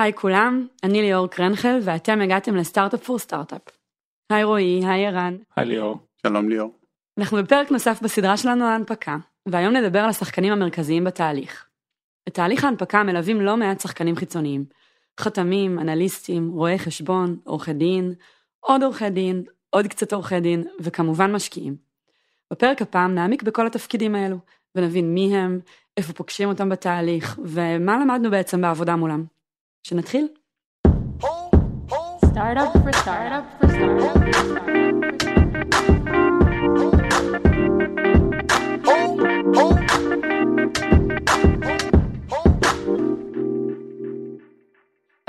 היי כולם, אני ליאור קרנחל ואתם הגעתם לסטארט-אפ פור סטארט-אפ. היי רועי, היי ערן. היי ליאור. שלום ליאור. אנחנו בפרק נוסף בסדרה שלנו ההנפקה, והיום נדבר על השחקנים המרכזיים בתהליך. בתהליך ההנפקה מלווים לא מעט שחקנים חיצוניים, חתמים, אנליסטים, רואי חשבון, עורכי דין, עוד עורכי דין, עוד קצת עורכי דין, וכמובן משקיעים. בפרק הפעם נעמיק בכל התפקידים האלו, ונבין מי הם, איפה פוגשים אותם בתהליך, ומה למדנו בעצם בעבודה מולם. שנתחיל? For for.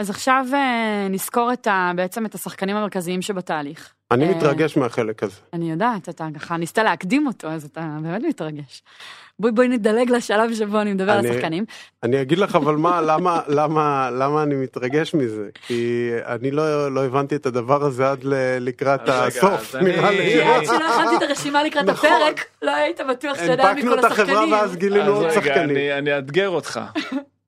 אז עכשיו אה, נזכור את ה, בעצם את השחקנים המרכזיים שבתהליך. אני אה, מתרגש מהחלק הזה. אני יודעת, אתה ככה ניסית להקדים אותו, אז אתה באמת מתרגש. בואי בואי נדלג לשלב שבו אני מדבר על אני- השחקנים. אני אגיד לך אבל מה, למה, למה, למה אני מתרגש מזה? כי אני לא, לא הבנתי את הדבר הזה עד ל- לקראת הסוף, נראה כי לי. עד שלא הכנתי את הרשימה לקראת נכון. הפרק, לא היית בטוח שאתה יודע הנפקנו מכל את החברה השחקנים. ואז גילינו אז עוד שחקנים. אני- אני אאתגר אותך.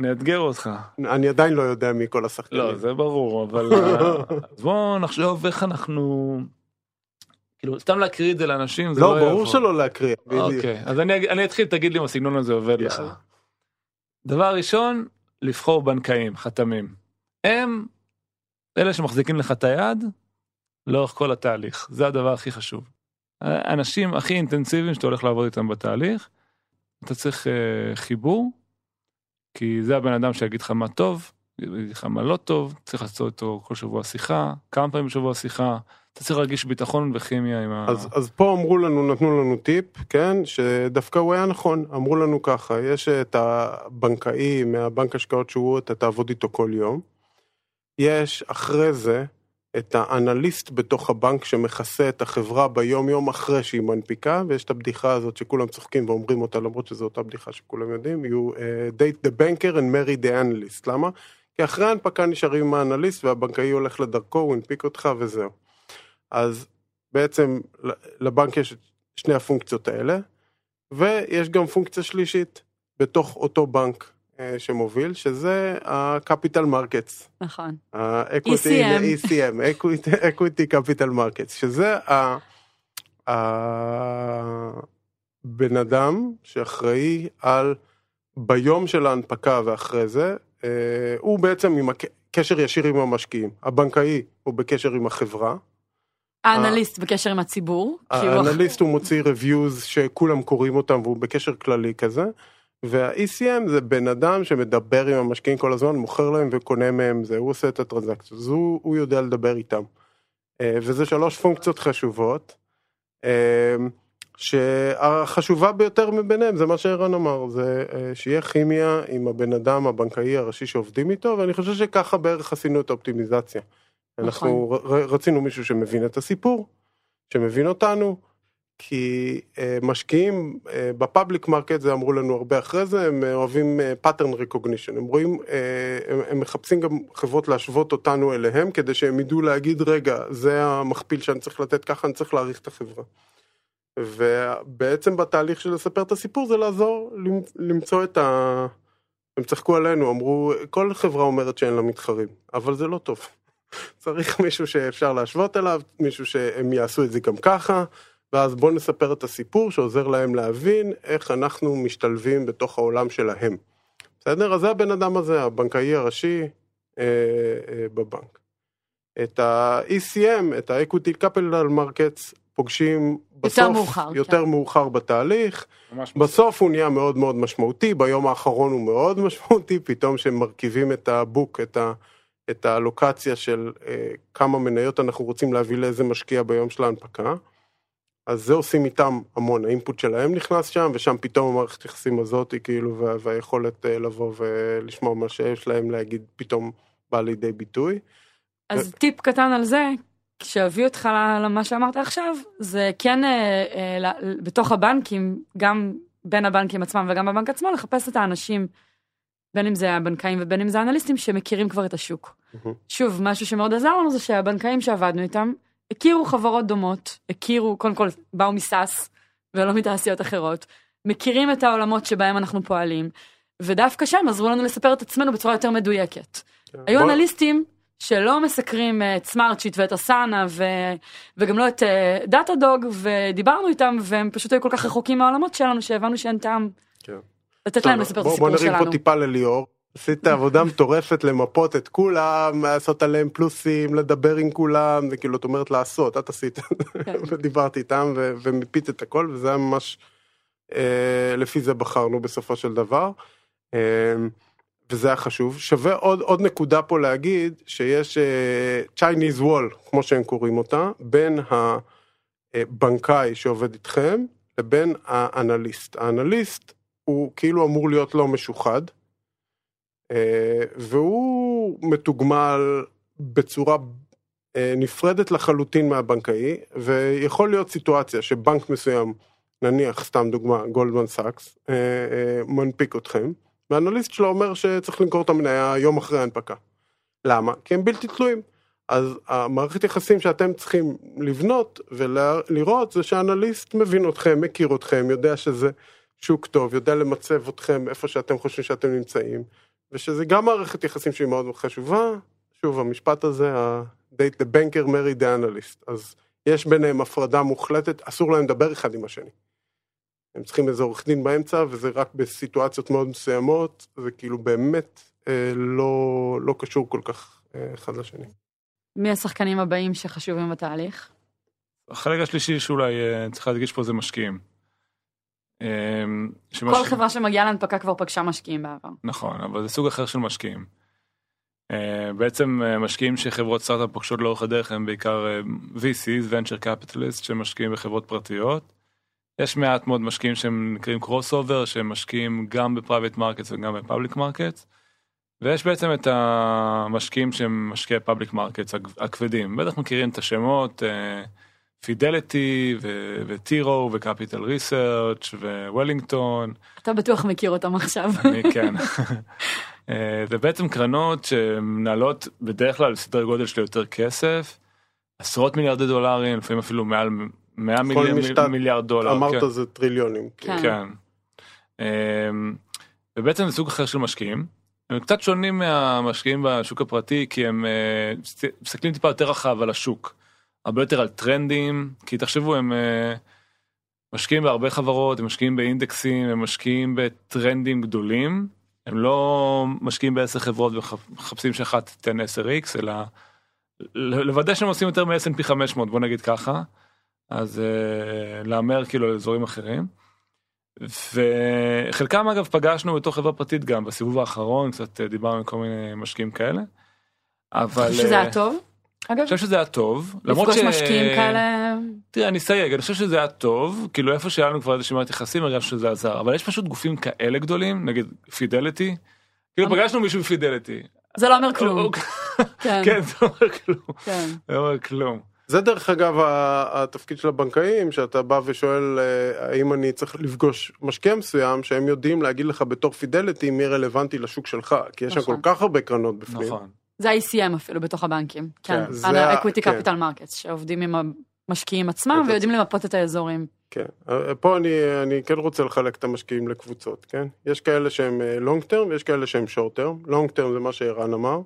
אני אאתגר אותך. אני עדיין לא יודע מי כל השחקנים. לא, זה ברור, אבל... אה, אז בואו נחשוב איך אנחנו... כאילו, סתם להקריא את זה לאנשים, זה לא לא, יעבור. ברור שלא להקריא. בדיוק. אוקיי, אז אני אתחיל, תגיד לי אם הסגנון הזה עובד לך. דבר ראשון, לבחור בנקאים, חתמים. הם אלה שמחזיקים לך את היד לאורך כל התהליך, זה הדבר הכי חשוב. האנשים הכי אינטנסיביים שאתה הולך לעבוד איתם בתהליך, אתה צריך אה, חיבור, כי זה הבן אדם שיגיד לך מה טוב, יגיד לך מה לא טוב, צריך לעשות איתו כל שבוע שיחה, כמה פעמים בשבוע שיחה, אתה צריך להרגיש ביטחון וכימיה עם ה... אז, אז פה אמרו לנו, נתנו לנו טיפ, כן, שדווקא הוא היה נכון, אמרו לנו ככה, יש את הבנקאי מהבנק השקעות שהוא, אתה תעבוד איתו כל יום. יש אחרי זה את האנליסט בתוך הבנק שמכסה את החברה ביום יום אחרי שהיא מנפיקה, ויש את הבדיחה הזאת שכולם צוחקים ואומרים אותה למרות שזו אותה בדיחה שכולם יודעים, you uh, date the banker and marry the analyst, למה? כי אחרי ההנפקה נשארים עם האנליסט והבנקאי הולך לדרכו, הוא הנפיק אותך וזהו. אז בעצם לבנק יש את שני הפונקציות האלה, ויש גם פונקציה שלישית בתוך אותו בנק שמוביל, שזה ה-capital markets, נכון. ה-equity, ECM. ECM, equity, capital markets, שזה ה- הבן אדם שאחראי על ביום של ההנפקה ואחרי זה, אה, הוא בעצם עם קשר ישיר עם המשקיעים, הבנקאי הוא בקשר עם החברה, האנליסט בקשר עם הציבור. האנליסט הוא מוציא reviews שכולם קוראים אותם והוא בקשר כללי כזה. וה-ECM זה בן אדם שמדבר עם המשקיעים כל הזמן, מוכר להם וקונה מהם זה, הוא עושה את הטרנזקציות, אז הוא, הוא יודע לדבר איתם. אה, וזה שלוש פונקציות חשובות, אה, שהחשובה ביותר מביניהם זה מה שערן אמר, זה אה, שיהיה כימיה עם הבן אדם הבנקאי הראשי שעובדים איתו, ואני חושב שככה בערך עשינו את האופטימיזציה. אנחנו ר- רצינו מישהו שמבין את הסיפור, שמבין אותנו, כי אה, משקיעים אה, ב-public market, זה אמרו לנו הרבה אחרי זה, הם אה, אוהבים pattern recognition, הם רואים, הם, מחפשים גם חברות להשוות אותנו אליהם, כדי שהם ידעו להגיד, רגע, זה המכפיל שאני צריך לתת, ככה אני צריך להעריך את החברה. ובעצם בתהליך של לספר את הסיפור זה לעזור למ- למצוא את ה... הם צחקו עלינו, אמרו, כל חברה אומרת שאין לה מתחרים, אבל זה לא טוב. צריך מישהו שאפשר להשוות אליו, מישהו שהם יעשו את זה גם ככה, ואז בואו נספר את הסיפור שעוזר להם להבין איך אנחנו משתלבים בתוך העולם שלהם. בסדר? אז זה הבן אדם הזה, הבנקאי הראשי אה, אה, בבנק. את ה-ECM, את ה-Equity Capital Markets, פוגשים בסוף, מאוחר, יותר כן. מאוחר בתהליך, ממש בסוף הוא נהיה מאוד מאוד משמעותי, ביום האחרון הוא מאוד משמעותי, פתאום שמרכיבים את הבוק, את, ה, את האלוקציה של אה, כמה מניות אנחנו רוצים להביא לאיזה משקיע ביום של ההנפקה. אז זה עושים איתם המון, האינפוט שלהם נכנס שם, ושם פתאום המערכת יחסים הזאת היא כאילו, וה, והיכולת אה, לבוא ולשמוע מה שיש להם להגיד, פתאום בא לידי ביטוי. אז טיפ קטן על זה, כשהביא אותך למה שאמרת עכשיו, זה כן אה, אה, בתוך הבנקים, גם בין הבנקים עצמם וגם בבנק עצמו, לחפש את האנשים, בין אם זה הבנקאים ובין אם זה האנליסטים, שמכירים כבר את השוק. מהמם. שוב, משהו שמאוד עזר לנו זה שהבנקאים שעבדנו איתם, הכירו חברות דומות, הכירו, קודם כל, באו מסאס ולא מתעשיות אחרות, מכירים את העולמות שבהם אנחנו פועלים, ודווקא שם עזרו לנו לספר את עצמנו בצורה יותר מדויקת. היו בוא- אנליסטים שלא מסקרים אה, את סמארט שיט ואת אסנה ו... וגם לא את דאטה דוג ודיברנו איתם והם פשוט היו כל כך רחוקים מהעולמות שלנו שהבנו שאין טעם כן. לתת להם לספר את הסיפור בוא נרים שלנו. פה טיפה לליאור. עשית עבודה מטורפת למפות את כולם, לעשות עליהם פלוסים, לדבר עם כולם, זה כאילו את אומרת לעשות, את עשית, כן. ודיברתי איתם ומיפית את הכל, וזה היה ממש, אה, לפי זה בחרנו בסופו של דבר, אה, וזה היה חשוב. שווה עוד, עוד נקודה פה להגיד, שיש אה, Chinese Wall, כמו שהם קוראים אותה, בין הבנקאי שעובד איתכם לבין האנליסט. האנליסט הוא כאילו אמור להיות לא משוחד, והוא מתוגמל בצורה אה, נפרדת לחלוטין מהבנקאי, ויכול להיות סיטואציה שבנק מסוים, נניח סתם דוגמה, גולדמן סאקס, אה, אה, מנפיק אתכם, והאנליסט שלו אומר שצריך למכור את המניה יום אחרי ההנפקה. למה? כי הם בלתי תלויים. אז המערכת יחסים שאתם צריכים לבנות ולראות זה שהאנליסט מבין אתכם, מכיר אתכם, יודע שזה שוק טוב, יודע למצב אתכם איפה שאתם חושבים שאתם נמצאים, ושזה גם מערכת יחסים שהיא מאוד חשובה. שוב, המשפט הזה, ה-date the banker marry the analyst, אז יש ביניהם הפרדה מוחלטת, אסור להם לדבר אחד עם השני. הם צריכים איזה עורך דין באמצע, וזה רק בסיטואציות מאוד מסוימות, זה כאילו באמת אה, לא, לא קשור כל כך אה, אחד לשני. מי השחקנים הבאים שחשובים בתהליך? החלק השלישי שאולי אה, צריך להדגיש פה זה משקיעים. אה, שמש- כל חברה שמגיעה להנפקה כבר פגשה משקיעים בעבר. נכון, אבל זה סוג אחר של משקיעים. אה, בעצם אה, משקיעים שחברות סטארט-אפ פוגשות לאורך הדרך הם בעיקר אה, VCs, Venture Capitalist, שמשקיעים בחברות פרטיות. יש מעט מאוד משקיעים שהם נקראים cross over, שהם משקיעים גם ב-private markets וגם ב-public markets. ויש בעצם את המשקיעים שהם משקיעי public markets הכבדים. בטח מכירים את השמות, פידליטי וטירו וקפיטל ריסרצ' ווולינגטון. אתה בטוח מכיר אותם עכשיו. אני כן. אה, זה בעצם קרנות שמנהלות בדרך כלל סדרי גודל של יותר כסף, עשרות מיליארדי דולרים, לפעמים אפילו מעל 100 כל מיליארד, משתת- מיליארד דולר. אמרת כן. זה טריליונים. כן. כן. אמ, ובעצם זה סוג אחר של משקיעים. הם קצת שונים מהמשקיעים בשוק הפרטי כי הם אה, מס- מסתכלים טיפה יותר רחב על השוק. הרבה יותר על טרנדים, כי תחשבו הם אה, משקיעים בהרבה חברות, הם משקיעים באינדקסים, הם משקיעים בטרנדים גדולים. הם לא משקיעים בעשר חברות ומחפשים שאחת תיתן 10x, אלא לוודא שהם עושים יותר מ-S&P 500, בוא נגיד ככה. אז אה, להמר כאילו על אזורים אחרים. וחלקם אגב פגשנו בתוך חברה פרטית גם בסיבוב האחרון קצת אה, דיברנו עם כל מיני משקיעים כאלה. אבל שזה היה טוב? אגב, אני חושב שזה היה טוב. למרות לפגוש ש- משקיעים כאלה, תראה אני אסייג אני חושב שזה היה טוב כאילו איפה שהיה לנו כבר איזושהי מערכת יחסים הרגשנו שזה עזר אבל יש פשוט גופים כאלה גדולים נגיד פידליטי. כאילו פגשנו מישהו בפידליטי. זה לא אומר כלום. כן, כן זה לא אומר כלום. כן. זה לא אומר כלום. זה דרך אגב התפקיד של הבנקאים, שאתה בא ושואל אה, האם אני צריך לפגוש משקיע מסוים, שהם יודעים להגיד לך בתור פידליטי מי רלוונטי לשוק שלך, כי יש שם נכון. כל כך הרבה קרנות בפנים. נכון. זה ה-ECM אפילו בתוך הבנקים. כן, זה על ה-Equity כן. Capital Markets, שעובדים עם המשקיעים עצמם ויודעים למפות את האזורים. כן, אה, פה אני, אני כן רוצה לחלק את המשקיעים לקבוצות, כן? יש כאלה שהם לונג טרם ויש כאלה שהם שורט טרם. לונג טרם זה מה שערן אמר,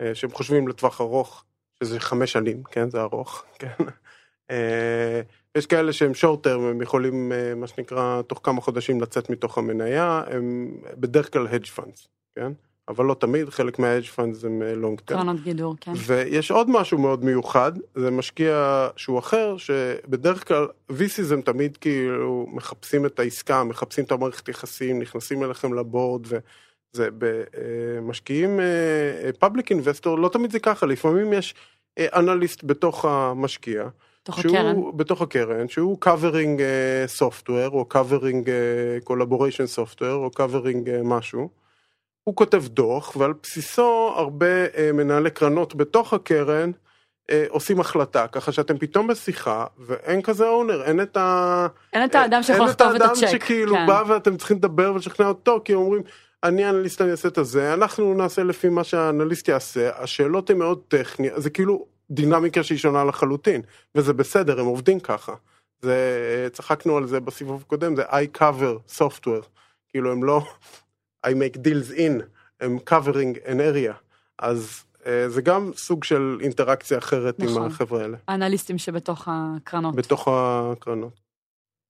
אה, שהם חושבים לטווח ארוך, שזה חמש שנים, כן? זה ארוך, כן? אה, יש כאלה שהם שורט טרם, הם יכולים, אה, מה שנקרא, תוך כמה חודשים לצאת מתוך המניה, הם בדרך כלל hedge funds, כן? אבל לא תמיד, חלק מה-hedge funds הם לונג טרם. קרנות גידור, כן. ויש עוד משהו מאוד מיוחד, זה משקיע שהוא אחר, שבדרך כלל VCs הם תמיד כאילו מחפשים את העסקה, מחפשים את המערכת יחסים, נכנסים אליכם לבורד, וזה במשקיעים פאבליק אינבסטור, לא תמיד זה ככה, לפעמים יש אנליסט בתוך המשקיע, תוך שהוא, הקרן. בתוך הקרן, שהוא covering uh, software, או covering collaboration software, או covering משהו. הוא כותב דוח, ועל בסיסו הרבה uh, מנהלי קרנות בתוך הקרן uh, עושים החלטה, ככה שאתם פתאום בשיחה, ואין כזה אונר, אין את ה... אין את האדם שיכול לכתוב את אין את הצ'ק. האדם שכאילו כן. בא ואתם צריכים לדבר ולשכנע אותו, כי אומרים, אני אנליסט, אני אעשה את הזה, אנחנו נעשה לפי מה שהאנליסט יעשה, השאלות הן מאוד טכניות, זה כאילו דינמיקה שהיא שונה לחלוטין, וזה בסדר, הם עובדים ככה. זה, צחקנו על זה בסיבוב הקודם, זה I cover software, כאילו הם לא I make deals in, הם covering an area, אז אה, זה גם סוג של אינטראקציה אחרת עם נכון. החבר'ה האלה, האנליסטים שבתוך הקרנות. בתוך הקרנות.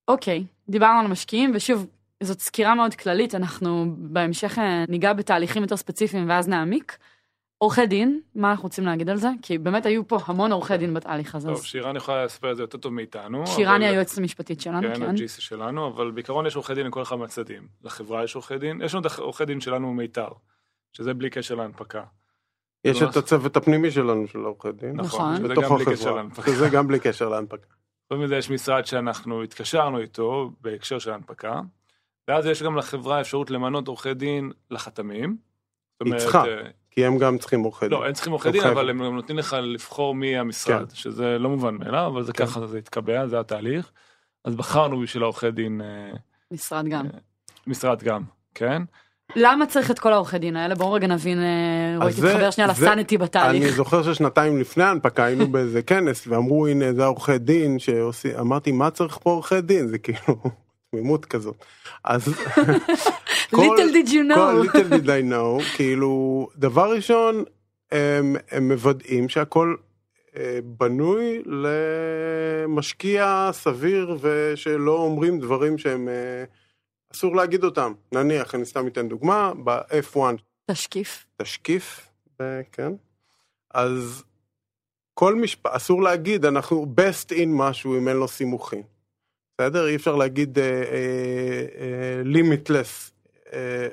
אוקיי, דיברנו על משקיעים, ושוב, זאת סקירה מאוד כללית, אנחנו בהמשך אה, ניגע בתהליכים יותר ספציפיים ואז נעמיק. עורכי דין, מה אנחנו רוצים להגיד על זה? כי באמת היו פה המון עורכי דין בתהליך הזה. טוב, אז שירן יכולה לספר את זה יותר טוב מאיתנו. שירן היא אבל- היועצת המשפטית שלנו, כן, כן. ה-GC שלנו, אבל בעיקרון יש עורכי דין לכל אחד מהצדדים. לחברה יש עורכי דין, יש לנו את עורכי דין שלנו מיתר, שזה בלי קשר להנפקה. יש ממש. את הצוות הפנימי שלנו של עורכי דין, נכון. שזה בתוך גם בלי קשר החברה, להנפקה. שזה גם בלי קשר להנפקה. חוץ מזה יש משרד שאנחנו התקשרנו איתו בהקשר של הנפקה, ואז יש גם לחברה אפשרות למנות עורכי דין לחתמים. היא צריכה. אה, כי הם גם צריכים עורכי דין. לא, הם צריכים עורכי דין, לא אבל. הם גם נותנים לך לבחור מי המשרד, שזה לא מובן מאליו, אבל זה כן. ככה זה התקבע, זה התהליך. אז בחרנו בשביל העורכי דין אה, משרד גם. משרד גם, כן? למה צריך את כל העורכי דין האלה? בואו רגע נבין, אה, רועי, תתחבר שנייה זה- לסאניטי אני בתהליך. זוכר ששנתיים לפני ההנפקה היינו באיזה כנס ואמרו הנה זה העורכי דין שעושים, אמרתי מה צריך פה עורכי דין זה כאילו תמימות כזאת. אז Little did you כל know. little did I know כאילו דבר ראשון הם, הם מוודאים שהכל אה, בנוי למשקיע סביר ושלא אומרים דברים שהם אה, אסור להגיד אותם נניח אני סתם אתן דוגמה ב-F1 תשקיף. תשקיף, אה, כן? אז כל משפט, אסור להגיד, אנחנו best in משהו אם אין לו סימוכין. בסדר? אי אפשר להגיד אה, אה, אה, limitless,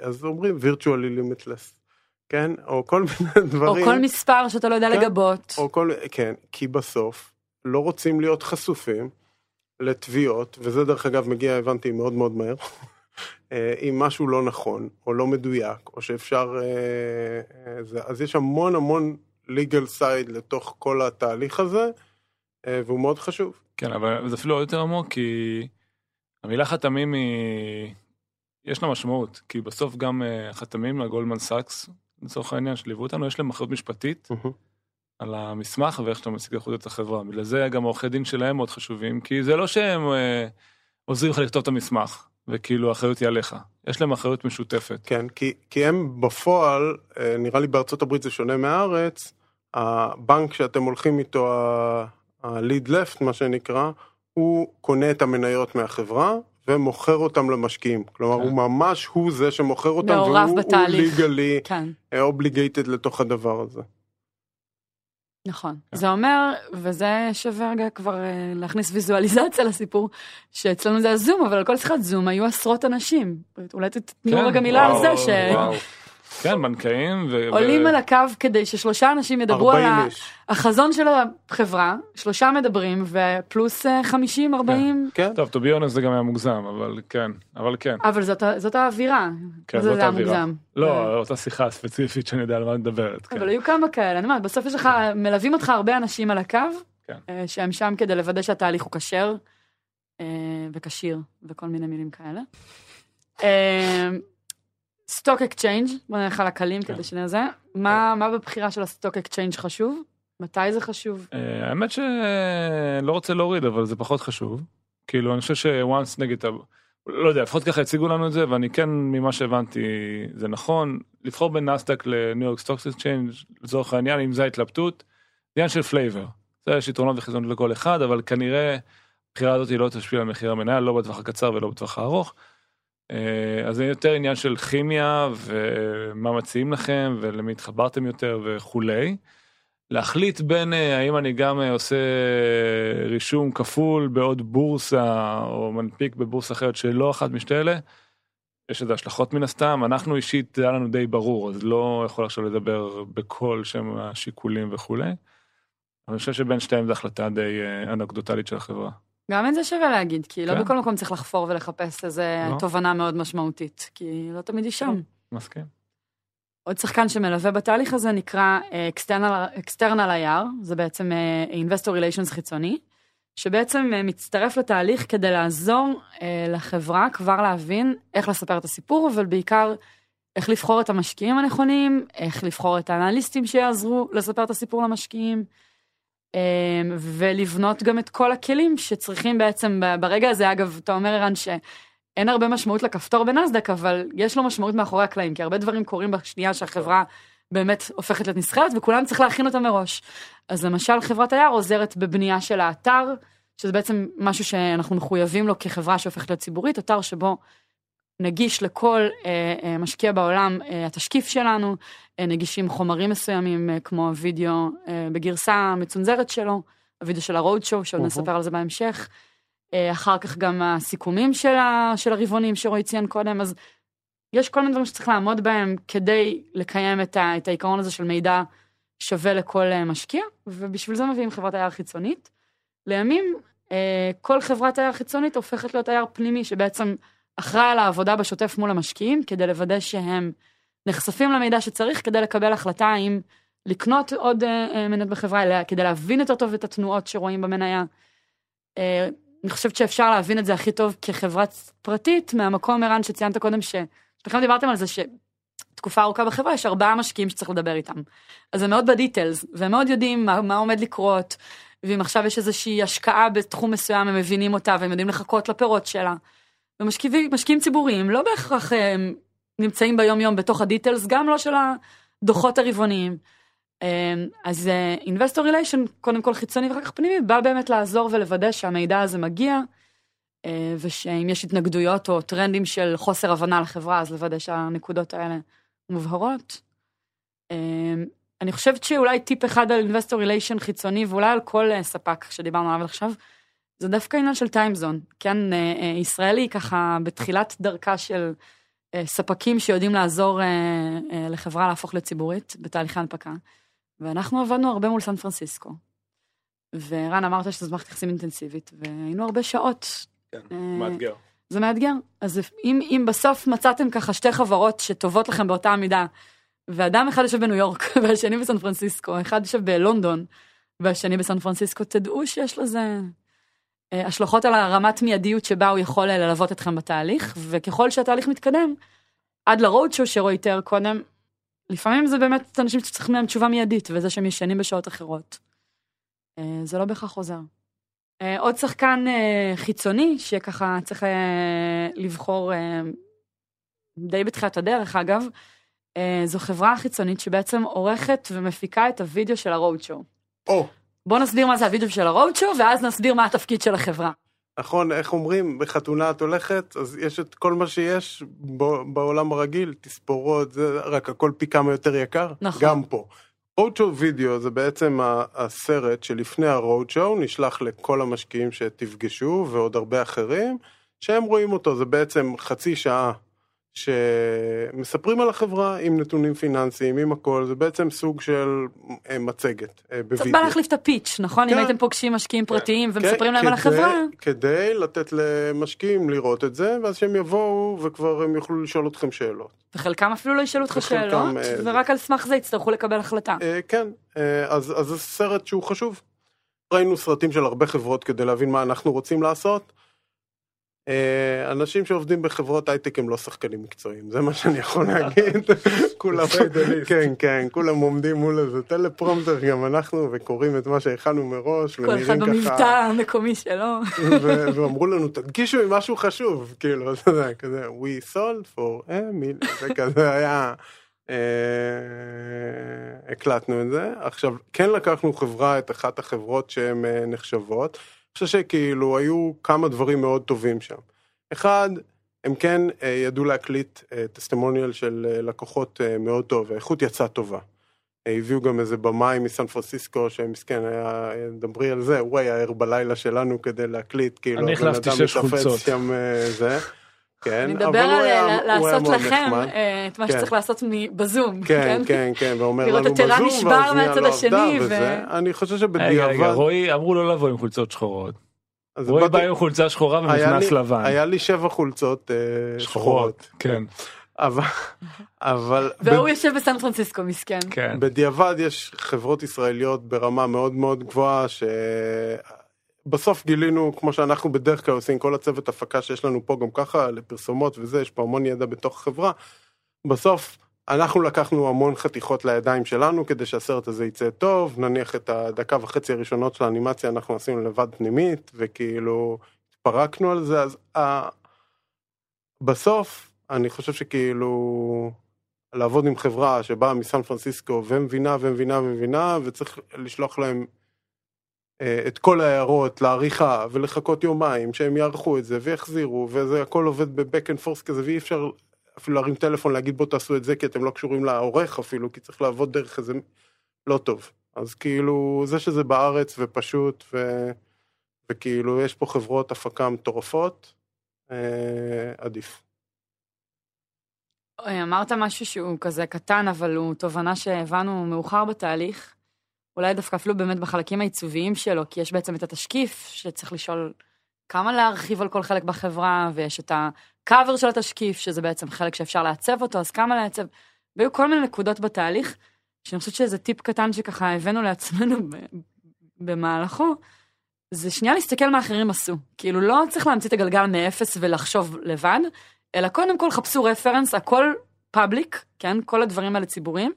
אז אומרים virtually limitless, כן? או כל מיני או דברים. כל מספר שאתה לא יודע כן. לגבות. או כל, כן, כי בסוף לא רוצים להיות חשופים לתביעות, וזה דרך אגב מגיע, הבנתי, מאוד מאוד מהר, אה, אם משהו לא נכון, או לא מדויק, או שאפשר, אה, אה, זה, אז יש המון המון legal side לתוך כל התהליך הזה, אה, והוא מאוד חשוב. כן, אבל זה אפילו עוד יותר עמוק, כי המילה חתמים היא... יש לה משמעות, כי בסוף גם אה, החתמים לגולדמן סאקס, לצורך העניין, שליוו אותנו, יש להם אחריות משפטית על המסמך ואיך שאתה מציג החוצה את החברה. בגלל זה גם העורכי דין שלהם מאוד חשובים, כי זה לא שהם אה, עוזרים לך לכתוב את המסמך, וכאילו האחריות היא עליך. יש להם אחריות משותפת. כן, כי, כי הם בפועל, אה, נראה לי בארצות הברית זה שונה מהארץ, הבנק שאתם הולכים איתו, ה-lead left מה שנקרא, הוא קונה את המניות מהחברה ומוכר אותם למשקיעים. כלומר, כן. הוא ממש הוא זה שמוכר אותם, מעורב והוא בתהליך. ליגלי כן, אובליגייטד לתוך הדבר הזה. נכון. כן. זה אומר, וזה שווה רגע כבר אה, להכניס ויזואליזציה לסיפור, שאצלנו זה הזום, אבל על כל שיחת זום היו עשרות אנשים. אולי תתנו כן, רגע מילה על וואו, זה, שעולים וואו. כן, בנקאים. ו- ו- על הקו כדי ששלושה אנשים ידברו על 40 ה-. החזון של החברה, שלושה מדברים, ופלוס אה, 50, 40, כן, טוב, to be honest זה גם היה מוגזם, אבל כן, אבל כן. אבל זאת זאת האווירה. כן, זה זאת היה האווירה. מוגזם. לא, אותה שיחה ספציפית שאני יודע על מה את מדברת. כן. אבל היו כמה כאלה, אני אומרת, בסוף יש לך, מלווים אותך הרבה אנשים על הקו, כן. אה, שהם שם כדי לוודא שהתהליך הוא כשר אה, וכשיר וכל מיני מילים כאלה. stock exchange, בוא נלך על הקלים כן. כדי שנראה זה. מה בבחירה של ה-stock exchange חשוב? מתי זה חשוב? אה, האמת שלא רוצה להוריד, אבל זה פחות חשוב. כאילו, אני חושב שוואנס נגיד, לא יודע, לפחות ככה הציגו לנו את זה, ואני כן, ממה שהבנתי, זה נכון. לבחור בין נסדק ל-New York Stock Exchange, לצורך העניין, אם זה ההתלבטות, זה עניין של flavor. זה יש יתרונות וחזונות לכל אחד, אבל כנראה הבחירה הזאת לא תשפיע על מחיר המניה, לא בטווח הקצר ולא בטווח הארוך. אה, אז זה יותר עניין של כימיה ומה מציעים לכם ולמי התחברתם יותר וכולי. להחליט בין אה, האם אני גם אה, עושה רישום כפול בעוד בורסה או מנפיק בבורסה אחרת שלא אחת משתי אלה. יש לזה השלכות מן הסתם, אנחנו אישית זה היה לנו די ברור, אז לא יכול עכשיו לדבר בכל שם השיקולים וכולי. אני חושב שבין שתיהם זו החלטה די אנקדוטלית של החברה. גם את זה שווה להגיד, כי לא כן. בכל מקום צריך לחפור ולחפש איזה לא. תובנה מאוד משמעותית, כי לא תמיד היא שם. מסכים. עוד שחקן שמלווה בתהליך הזה נקרא אה, External, IR, זה בעצם אה, Investor Relations חיצוני, שבעצם אה, מצטרף לתהליך כדי לעזור לחברה כבר להבין איך לספר את הסיפור, אבל בעיקר איך לבחור את המשקיעים הנכונים, איך לבחור את האנליסטים שיעזרו לספר את הסיפור למשקיעים, ולבנות גם את כל הכלים שצריכים בעצם ברגע הזה, אגב, אתה אומר ערן שאין הרבה משמעות לכפתור בנסדק, אבל יש לו משמעות מאחורי הקלעים, כי הרבה דברים קורים בשנייה שהחברה באמת הופכת להיות נסחרת וכולם צריך להכין אותה מראש. אז למשל חברת היער עוזרת בבנייה של האתר, שזה בעצם משהו שאנחנו מחויבים לו כחברה שהופכת להיות ציבורית, אתר שבו נגיש לכל אה, אה, משקיע בעולם אה, התשקיף שלנו, נגישים חומרים מסוימים כמו הוידאו אה, בגרסה מצונזרת שלו, הוידאו של הרוד שואו, שעוד. נספר על זה בהמשך. אחר כך גם הסיכומים של, ה, של הרבעונים שרועי ציין קודם, אז יש כל מיני דברים שצריך לעמוד בהם כדי לקיים את, ה, את העיקרון הזה של מידע שווה לכל משקיע, ובשביל זה מביאים חברת IR חיצונית. לימים, כל חברת IR חיצונית הופכת להיות IR פנימי, שבעצם אחראי על העבודה בשוטף מול המשקיעים, כדי לוודא שהם נחשפים למידע שצריך כדי לקבל החלטה האם לקנות עוד אה, אה, מניות בחברה, כדי להבין יותר טוב את התנועות שרואים במניה. אה, אני חושבת שאפשר להבין את זה הכי טוב כחברה פרטית, מהמקום, ערן, שציינת קודם, ששניכם דיברתם על זה שתקופה ארוכה בחברה, יש ארבעה משקיעים שצריך לדבר איתם. אז הם מאוד ב-details, והם מאוד יודעים מה, מה עומד לקרות, ואם עכשיו יש איזושהי השקעה בתחום מסוים, הם מבינים אותה, והם יודעים לחכות לפירות שלה. ומשקיעים משקיעים ציבוריים לא בהכרח אה, נמצאים ביום יום בתוך ה-details, גם לא של הדוחות הרבעוניים. אה, אז investor relation, קודם כל חיצוני ואחר כך פנימי, בא באמת לעזור ולוודא שהמידע הזה מגיע, אה, ושאם יש התנגדויות או טרנדים של חוסר הבנה לחברה, אז לוודא שהנקודות האלה מובהרות. אה, אני חושבת שאולי טיפ אחד על אינבסטור ריליישן חיצוני, ואולי על כל אה, ספק שדיברנו עליו עכשיו, זה דווקא עניין של טיימזון. כן, אה, אה, ישראל היא ככה בתחילת דרכה של אה, ספקים שיודעים לעזור לחברה להפוך לציבורית בתהליכי הנפקה. ואנחנו עבדנו הרבה מול סן פרנסיסקו. ורן, אמרת שזו מערכת יחסים אינטנסיבית, והיינו הרבה שעות. כן, מאתגר. זה מאתגר. אז אם, אם בסוף מצאתם ככה שתי חברות שטובות לכם באותה מידה, ואדם אחד יושב בניו יורק והשני בסן פרנסיסקו, אחד יושב בלונדון והשני בסן פרנסיסקו, תדעו שיש לזה השלכות על הרמת מיידיות שבה הוא יכול אה, ללוות אתכם בתהליך, וככל שהתהליך מתקדם, עד לרוד שואו שרועי תיאר קודם, לפעמים זה באמת אנשים שצריכים מהם תשובה מיידית, וזה שהם ישנים בשעות אחרות. אה, זה לא בהכרח עוזר. אה, עוד שחקן אה, חיצוני, שככה צריך אה, לבחור אה, די בתחילת הדרך, אגב, אה, זו חברה חיצונית שבעצם עורכת ומפיקה את הוידאו של הרוד. או, בוא נסביר מה זה הוידאו של הרוד שואו, ואז נסביר מה התפקיד של החברה. נכון, איך אומרים, בחתונה את הולכת, אז יש את כל מה שיש ב- בעולם הרגיל, תספורות, זה רק הכל פי כמה יותר יקר. נכון. גם פה. רודשואו וידאו זה בעצם הסרט שלפני הרודשואו נשלח לכל המשקיעים שתפגשו ועוד הרבה אחרים, שהם רואים אותו, זה בעצם חצי שעה שמספרים על החברה עם נתונים פיננסיים, עם הכל, זה בעצם סוג של אה, מצגת אה, קצת בווידאו. בא להחליף את הפיץ', נכון? אם כן. הייתם פוגשים משקיעים פרטיים כן, ומספרים להם על כדי- החברה, כדי לתת למשקיעים לראות את זה, ואז שהם יבואו וכבר הם יוכלו לשאול אתכם שאלות. וחלקם אפילו לא ישאלו אותך שאלות, אה, ורק על סמך זה יצטרכו לקבל החלטה. אה, כן, אה, אז, אז זה סרט שהוא חשוב. ראינו סרטים של הרבה חברות כדי להבין מה אנחנו רוצים לעשות. אה, אנשים שעובדים בחברות הייטק הם לא שחקנים מקצועיים, זה מה שאני יכול להגיד. כולם, כן, כן, כולם עומדים מול איזה טלפרומטר, גם אנחנו, וקוראים את מה שהכנו מראש, כל אחד במבטא המקומי שלו. ו- ואמרו לנו, תדגישו עם משהו חשוב, כאילו, אתה יודע, כזה, we sold for a million, זה כזה היה, אה, הקלטנו את זה. עכשיו, כן לקחנו חברה, את אחת החברות שהן אה, נחשבות, חושב שכאילו היו כמה דברים מאוד טובים שם. אחד, הם כן אה, ידעו להקליט טסטימוניאל של אה, לקוחות אה, מאוד טוב, האיכות יצאה טובה. אה, הביאו גם איזה במאי מסן פרנסיסקו שמסכן היה, אה, דברי על זה, הוא היה ער בלילה שלנו כדי להקליט, כאילו, אני החלפתי שש חולצות. שם אה, זה, כן, אני אבל מדבר הוא על היה- אה, הוא היה לעשות מאוד לכם. אה, את מה כן. שצריך לעשות בזום, כן, כן, כן, ואומר לראות לנו את ערן בזום, נשבר והאוזנייה מהצד לא השני, עבדה ו- וזה. אני חושב רגע, רגע, שבדיעבד, רועי, אמרו לו לבוא עם חולצות שחורות. אז רועי בא עם חולצה שחורה ומכנס לי- לבן. היה לי שבע חולצות אה, שחורות, כן, אבל, אבל, והוא יושב בסן פרנסיסקו, מסכן. כן. בדיעבד יש חברות ישראליות ברמה מאוד מאוד גבוהה שבסוף גילינו כמו שאנחנו בדרך כלל עושים כל הצוות הפקה שיש לנו פה גם ככה לפרסומות וזה יש פה המון ידע בתוך החברה. בסוף אנחנו לקחנו המון חתיכות לידיים שלנו כדי שהסרט הזה יצא טוב נניח את הדקה וחצי הראשונות של האנימציה אנחנו עשינו לבד פנימית וכאילו התפרקנו על זה אז ה... בסוף אני חושב שכאילו לעבוד עם חברה שבאה מסן פרנסיסקו ומבינה ומבינה ומבינה, וצריך לשלוח להם את כל ההערות לעריכה ולחכות יומיים שהם יערכו את זה ויחזירו וזה הכל עובד ב-back and forth כזה ואי אפשר אפילו להרים טלפון להגיד בוא תעשו את זה כי אתם לא קשורים לעורך אפילו כי צריך לעבוד דרך איזה לא טוב אז כאילו זה שזה בארץ ופשוט ו... וכאילו יש פה חברות הפקה מטורפות אה, עדיף. אמרת משהו שהוא כזה קטן, אבל הוא תובנה שהבנו מאוחר בתהליך. אולי דווקא אפילו באמת בחלקים העיצוביים שלו, כי יש בעצם את התשקיף, שצריך לשאול כמה להרחיב על כל חלק בחברה, ויש את הקאבר של התשקיף, שזה בעצם חלק שאפשר לעצב אותו, אז כמה לעצב. והיו כל מיני נקודות בתהליך, שאני חושבת שזה טיפ קטן שככה הבאנו לעצמנו במהלכו, זה שנייה להסתכל מה אחרים עשו. כאילו, לא צריך להמציא את הגלגל מאפס ולחשוב לבד, אלא קודם כל חפשו רפרנס, הכל פאבליק, כן? כל הדברים האלה ציבוריים,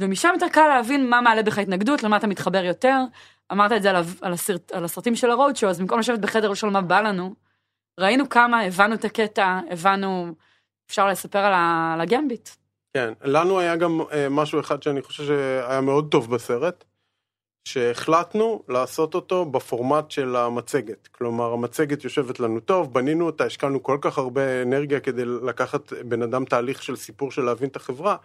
ומשם יותר קל להבין מה מעלה בך התנגדות, למה אתה מתחבר יותר. אמרת את זה על, על, הסרט, על הסרטים של הרוד שואו, אז במקום לשבת בחדר ולשאול מה בא לנו, ראינו כמה, הבנו את הקטע, הבנו, אפשר לספר על, ה, על הגמביט. כן, לנו היה גם אה, משהו אחד שאני חושב שהיה מאוד טוב בסרט, שהחלטנו לעשות אותו בפורמט של המצגת. כלומר, המצגת יושבת לנו טוב, בנינו אותה, השקענו כל כך הרבה אנרגיה כדי לקחת בן אדם תהליך של סיפור של להבין את החברה,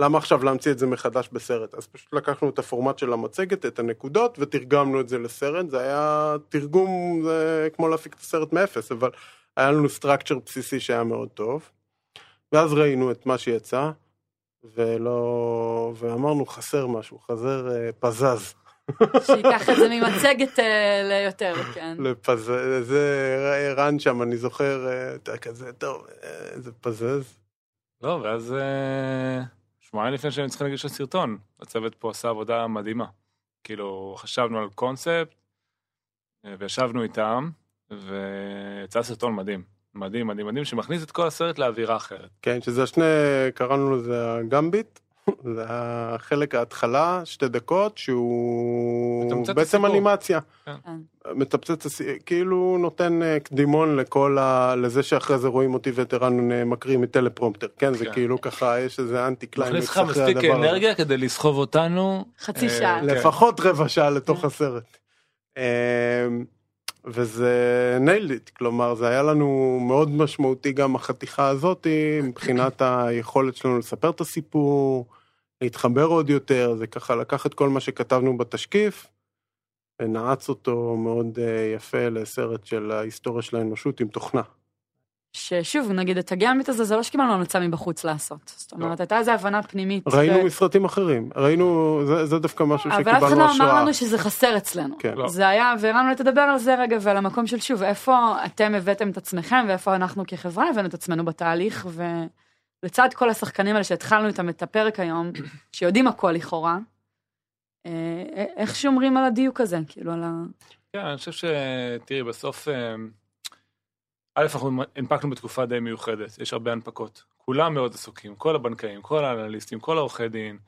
למה עכשיו להמציא את זה מחדש בסרט? אז פשוט לקחנו את הפורמט של המצגת, את הנקודות, ותרגמנו את זה לסרט. זה היה תרגום, זה כמו להפיק את הסרט מאפס, אבל היה לנו סטרקצ'ר בסיסי שהיה מאוד טוב. ואז ראינו את מה שיצא, ולא... ואמרנו חסר משהו, חסר אה, פזז. שייקח את זה ממצגת אה, ליותר, כן. לפזז, זה רן שם, אני זוכר, אה, אתה כזה, טוב, אה, זה פזז. לא, ואז אה, שבועיים לפני שהיינו צריכים להגיש את הסרטון, הצוות פה עשה עבודה מדהימה. כאילו, חשבנו על קונספט, אה, וישבנו איתם, ויצא סרטון מדהים. מדהים, מדהים, מדהים, שמכניס את כל הסרט לאווירה אחרת. כן, שזה השני, קראנו לזה הגמביט, זה החלק ההתחלה, שתי דקות, שהוא מתמצת בעצם הסיפור. אנימציה. כן. מתמצת, הס- כאילו נותן אה, קדימון לכל ה... לזה שאחרי זה רואים אותי ואת ערן אה, מקריא מטלפרומפטר, כן, זה כן. כאילו ככה, יש איזה אנטי מכניס קליימקס לך אחרי מספיק הדבר הזה. אנרגיה כדי לסחוב אותנו. חצי אה, שעה. כן. לפחות רבע שעה לתוך כן. הסרט. אמ, וזה nailed it, כלומר זה היה לנו מאוד משמעותי גם החתיכה הזאת מבחינת היכולת שלנו לספר את הסיפור, להתחבר עוד יותר, זה ככה לקח את כל מה שכתבנו בתשקיף ונעץ אותו מאוד אה, יפה לסרט של ההיסטוריה של האנושות עם תוכנה. ששוב, נגיד את הגמביט הזה, זה לא שקיבלנו המלצה מבחוץ לעשות. זאת אומרת, הייתה איזו הבנה פנימית. ראינו ו- מסרטים אחרים, ראינו, זה, זה דווקא משהו אבל אף אחד שקיבלנו לא אמר השראה. לנו שזה חסר אצלנו. כן. לא. זה היה, והרמנו לי תדבר על זה רגע, ועל המקום של שוב, איפה אתם הבאתם את עצמכם, ואיפה אנחנו כחברה הבאנו את עצמנו בתהליך, ולצד כל השחקנים האלה שהתחלנו איתם את הפרק היום, שיודעים הכל לכאורה, אה, איך שומרים על הדיוק הזה, כאילו על ה... כן, אני חושב שתראי, בסוף, אה, א', אנחנו הנפקנו בתקופה די מיוחדת, יש הרבה הנפקות. כולם מאוד עסוקים, כל הבנקאים, כל האנליסטים, כל העורכי דין,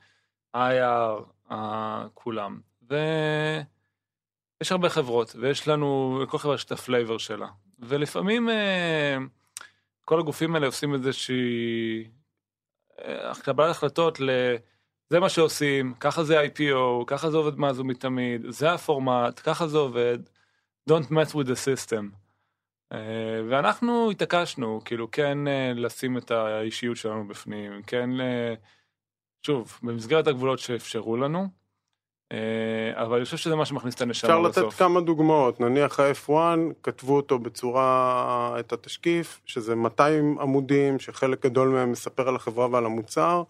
IR, אה, כולם. ויש הרבה חברות, ויש לנו, לכל חברה יש את ה-flavor שלה. ולפעמים אה, כל הגופים האלה עושים איזושהי אה, קבלת החלטות ל... זה מה שעושים, ככה זה IPO, ככה זה עובד מאז ומתמיד, זה הפורמט, ככה זה עובד, Don't mess with the system. אה, ואנחנו התעקשנו, כאילו, כן אה, לשים את האישיות שלנו בפנים, כן, שוב, במסגרת הגבולות שאפשרו לנו, אבל אני חושב שזה מה שמכניס את אפשר הנשמה לתת בסוף. כמה דוגמאות, נניח ה-F1 כתבו אותו בצורה, את התשקיף, שזה 200 עמודים, שחלק גדול מהם מספר על החברה ועל המוצר.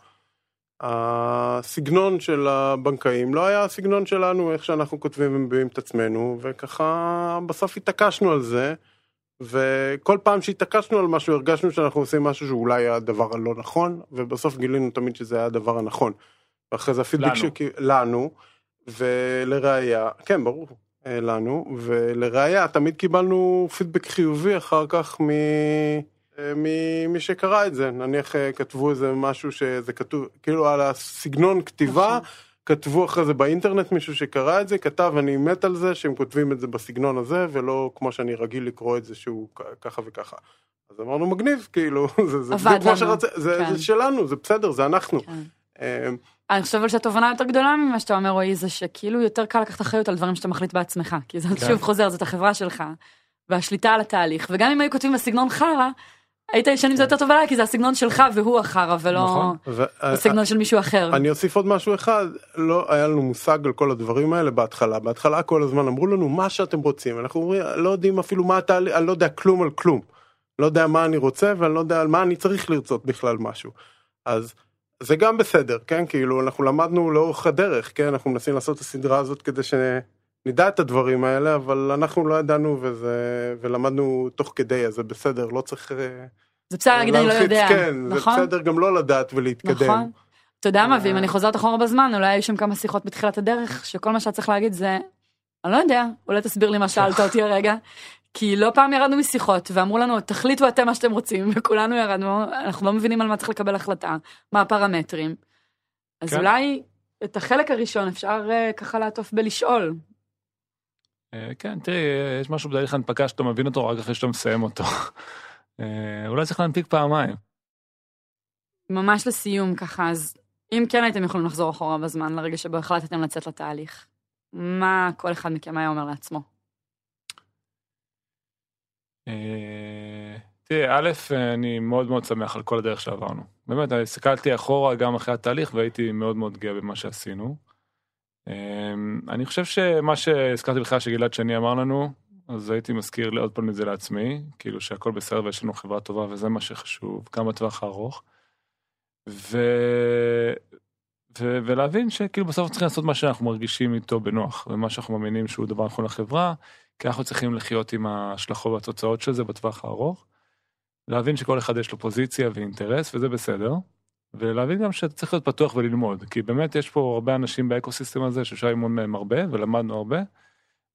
הסגנון של הבנקאים לא היה הסגנון שלנו, איך שאנחנו כותבים ומביאים את עצמנו, וככה בסוף התעקשנו על זה, וכל פעם שהתעקשנו על משהו הרגשנו שאנחנו עושים משהו שאולי היה הדבר הלא נכון, ובסוף גילינו תמיד שזה היה הדבר הנכון. ואחרי זה הפידבק לנו. שק... לנו, ולראיה, כן ברור, אה, לנו, ולראיה תמיד קיבלנו פידבק חיובי אחר כך מ... אה, ממי שקרא את זה, נניח אה, כתבו איזה משהו שזה כתוב, כאילו על הסגנון כתיבה, נכון. כתבו אחרי זה באינטרנט מישהו שקרא את זה, כתב אני מת על זה שהם כותבים את זה בסגנון הזה, ולא כמו שאני רגיל לקרוא את זה שהוא ככה וככה. אז אמרנו מגניב, כאילו, זה, זה בדיוק כמו שרצה, זה, כן. זה שלנו, זה בסדר, זה אנחנו. כן. אה, אני חושבת שהתובנה יותר גדולה ממה שאתה אומר, רועי, זה שכאילו יותר קל לקחת אחריות על דברים שאתה מחליט בעצמך. כי זה כן. שוב חוזר, זאת החברה שלך, והשליטה על התהליך. וגם אם היו כותבים בסגנון חרא, היית ישן עם זה יותר טוב עליי, כי זה הסגנון שלך והוא החרא, ולא נכון. ו- הסגנון של מישהו אחר. אני אוסיף עוד משהו אחד, לא היה לנו מושג על כל הדברים האלה בהתחלה. בהתחלה כל הזמן אמרו לנו מה שאתם רוצים, אנחנו אומרים, לא יודעים אפילו מה התהליך, אני לא יודע כלום על כלום. לא יודע מה אני רוצה ואני לא יודע על מה אני צריך לרצות בכלל משהו. אז זה גם בסדר, כן? כאילו אנחנו למדנו לאורך הדרך, כן? אנחנו מנסים לעשות את הסדרה הזאת כדי שנדע את הדברים האלה, אבל אנחנו לא ידענו וזה, ולמדנו תוך כדי, אז זה בסדר, לא צריך... אה, זה בסדר להגיד אני לא יודע, כן, נכון? זה בסדר גם לא לדעת ולהתקדם. נכון. אתה יודע מה, אה. ואם אני חוזרת אחורה בזמן, אולי היו שם כמה שיחות בתחילת הדרך, שכל מה שאת צריך להגיד זה, אני לא יודע, אולי תסביר לי מה שאלת אותי הרגע. כי לא פעם ירדנו משיחות ואמרו לנו תחליטו אתם מה שאתם רוצים וכולנו ירדנו אנחנו לא מבינים על מה צריך לקבל החלטה מה הפרמטרים. אז כן. אולי את החלק הראשון אפשר אה, ככה לעטוף בלשאול. אה, כן, תראי, אה, יש משהו בתהליך הנפקה שאתה מבין אותו רק אחרי שאתה מסיים אותו. אה, אולי צריך להנפיק פעמיים. ממש לסיום ככה אז אם כן הייתם יכולים לחזור אחורה בזמן לרגע שבו החלטתם לצאת לתהליך. מה כל אחד מכם היה אומר לעצמו. אה, תראי, א', אני מאוד מאוד שמח על כל הדרך שעברנו. באמת, אני הסתכלתי אחורה גם אחרי התהליך והייתי מאוד מאוד גאה במה שעשינו. אה, אני חושב שמה שהזכרתי בכלל שגלעד שני אמר לנו, אז הייתי מזכיר עוד פעם את זה לעצמי, כאילו שהכל בסדר ויש לנו חברה טובה וזה מה שחשוב, גם בטווח הארוך. ו... ו... ולהבין שכאילו בסוף צריכים לעשות מה שאנחנו מרגישים איתו בנוח, ומה שאנחנו מאמינים שהוא דבר נכון לחברה, כי אנחנו צריכים לחיות עם ההשלכות והתוצאות של זה בטווח הארוך. להבין שכל אחד יש לו פוזיציה ואינטרס וזה בסדר. ולהבין גם שצריך להיות פתוח וללמוד כי באמת יש פה הרבה אנשים באקוסיסטם הזה שאפשר ללמוד מהם הרבה ולמדנו הרבה.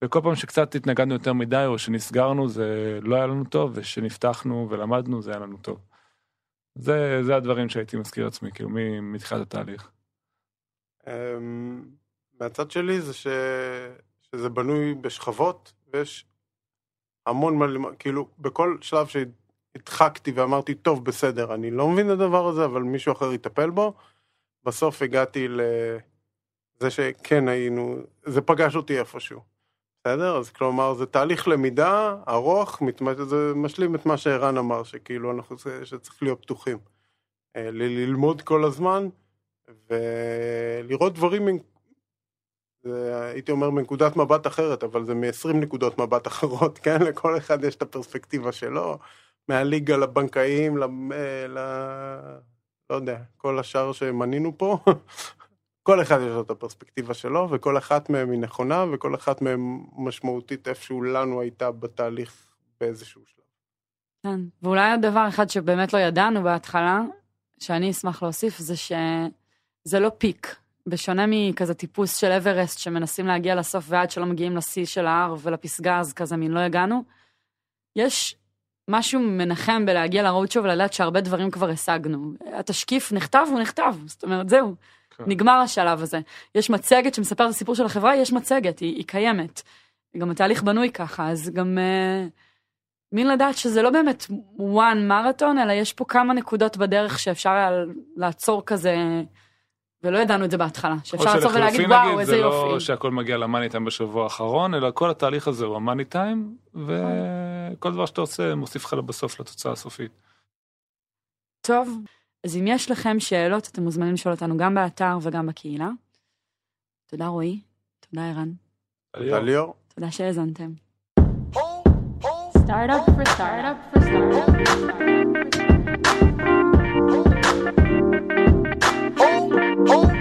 וכל פעם שקצת התנגדנו יותר מדי או שנסגרנו זה לא היה לנו טוב ושנפתחנו ולמדנו זה היה לנו טוב. זה זה הדברים שהייתי מזכיר לעצמי כאילו מתחילת התהליך. אמ, מהצד שלי זה ש... שזה בנוי בשכבות ויש המון מה ללמוד, כאילו בכל שלב שהדחקתי ואמרתי טוב בסדר אני לא מבין את הדבר הזה אבל מישהו אחר יטפל בו בסוף הגעתי לזה שכן היינו זה פגש אותי איפשהו. בסדר אז כלומר זה תהליך למידה ארוך מתמש... זה משלים את מה שערן אמר שכאילו אנחנו שצריך להיות פתוחים. אה, ללמוד כל הזמן ולראות דברים, זה, הייתי אומר מנקודת מבט אחרת, אבל זה מ-20 נקודות מבט אחרות, כן? לכל אחד יש את הפרספקטיבה שלו, מהליגה לבנקאים, ל... ל... לא יודע, כל השאר שמנינו פה, כל אחד יש לו את הפרספקטיבה שלו, וכל אחת מהן היא נכונה, וכל אחת מהן משמעותית איפשהו לנו הייתה בתהליך באיזשהו שלב. כן, ואולי עוד דבר אחד שבאמת לא ידענו בהתחלה, שאני אשמח להוסיף, זה שזה לא פיק. בשונה מכזה טיפוס של אברסט שמנסים להגיע לסוף ועד שלא מגיעים לשיא של ההר ולפסגה אז כזה מין לא הגענו. יש משהו מנחם בלהגיע לרוד שוב ולדעת שהרבה דברים כבר השגנו. התשקיף נכתב הוא נכתב, זאת אומרת זהו, כן. נגמר השלב הזה. יש מצגת שמספרת את הסיפור של החברה, יש מצגת, היא, היא קיימת. גם התהליך בנוי ככה, אז גם uh, מין לדעת שזה לא באמת one מרתון, אלא יש פה כמה נקודות בדרך שאפשר לעצור כזה, ולא ידענו את זה בהתחלה, שאפשר לעצור ולהגיד וואו, נגיד, איזה זה יופי. לא שהכל מגיע למאני טיים בשבוע האחרון אלא כל התהליך הזה הוא המאני טיים וכל דבר שאתה עושה מוסיף לך בסוף לתוצאה הסופית. טוב, אז אם יש לכם שאלות, אתם מוזמנים לשאול אותנו גם באתר וגם בקהילה. תודה רועי, תודה ערן, תודה ליאור. תודה שהאזנתם. Startup for startup for startup. Oh.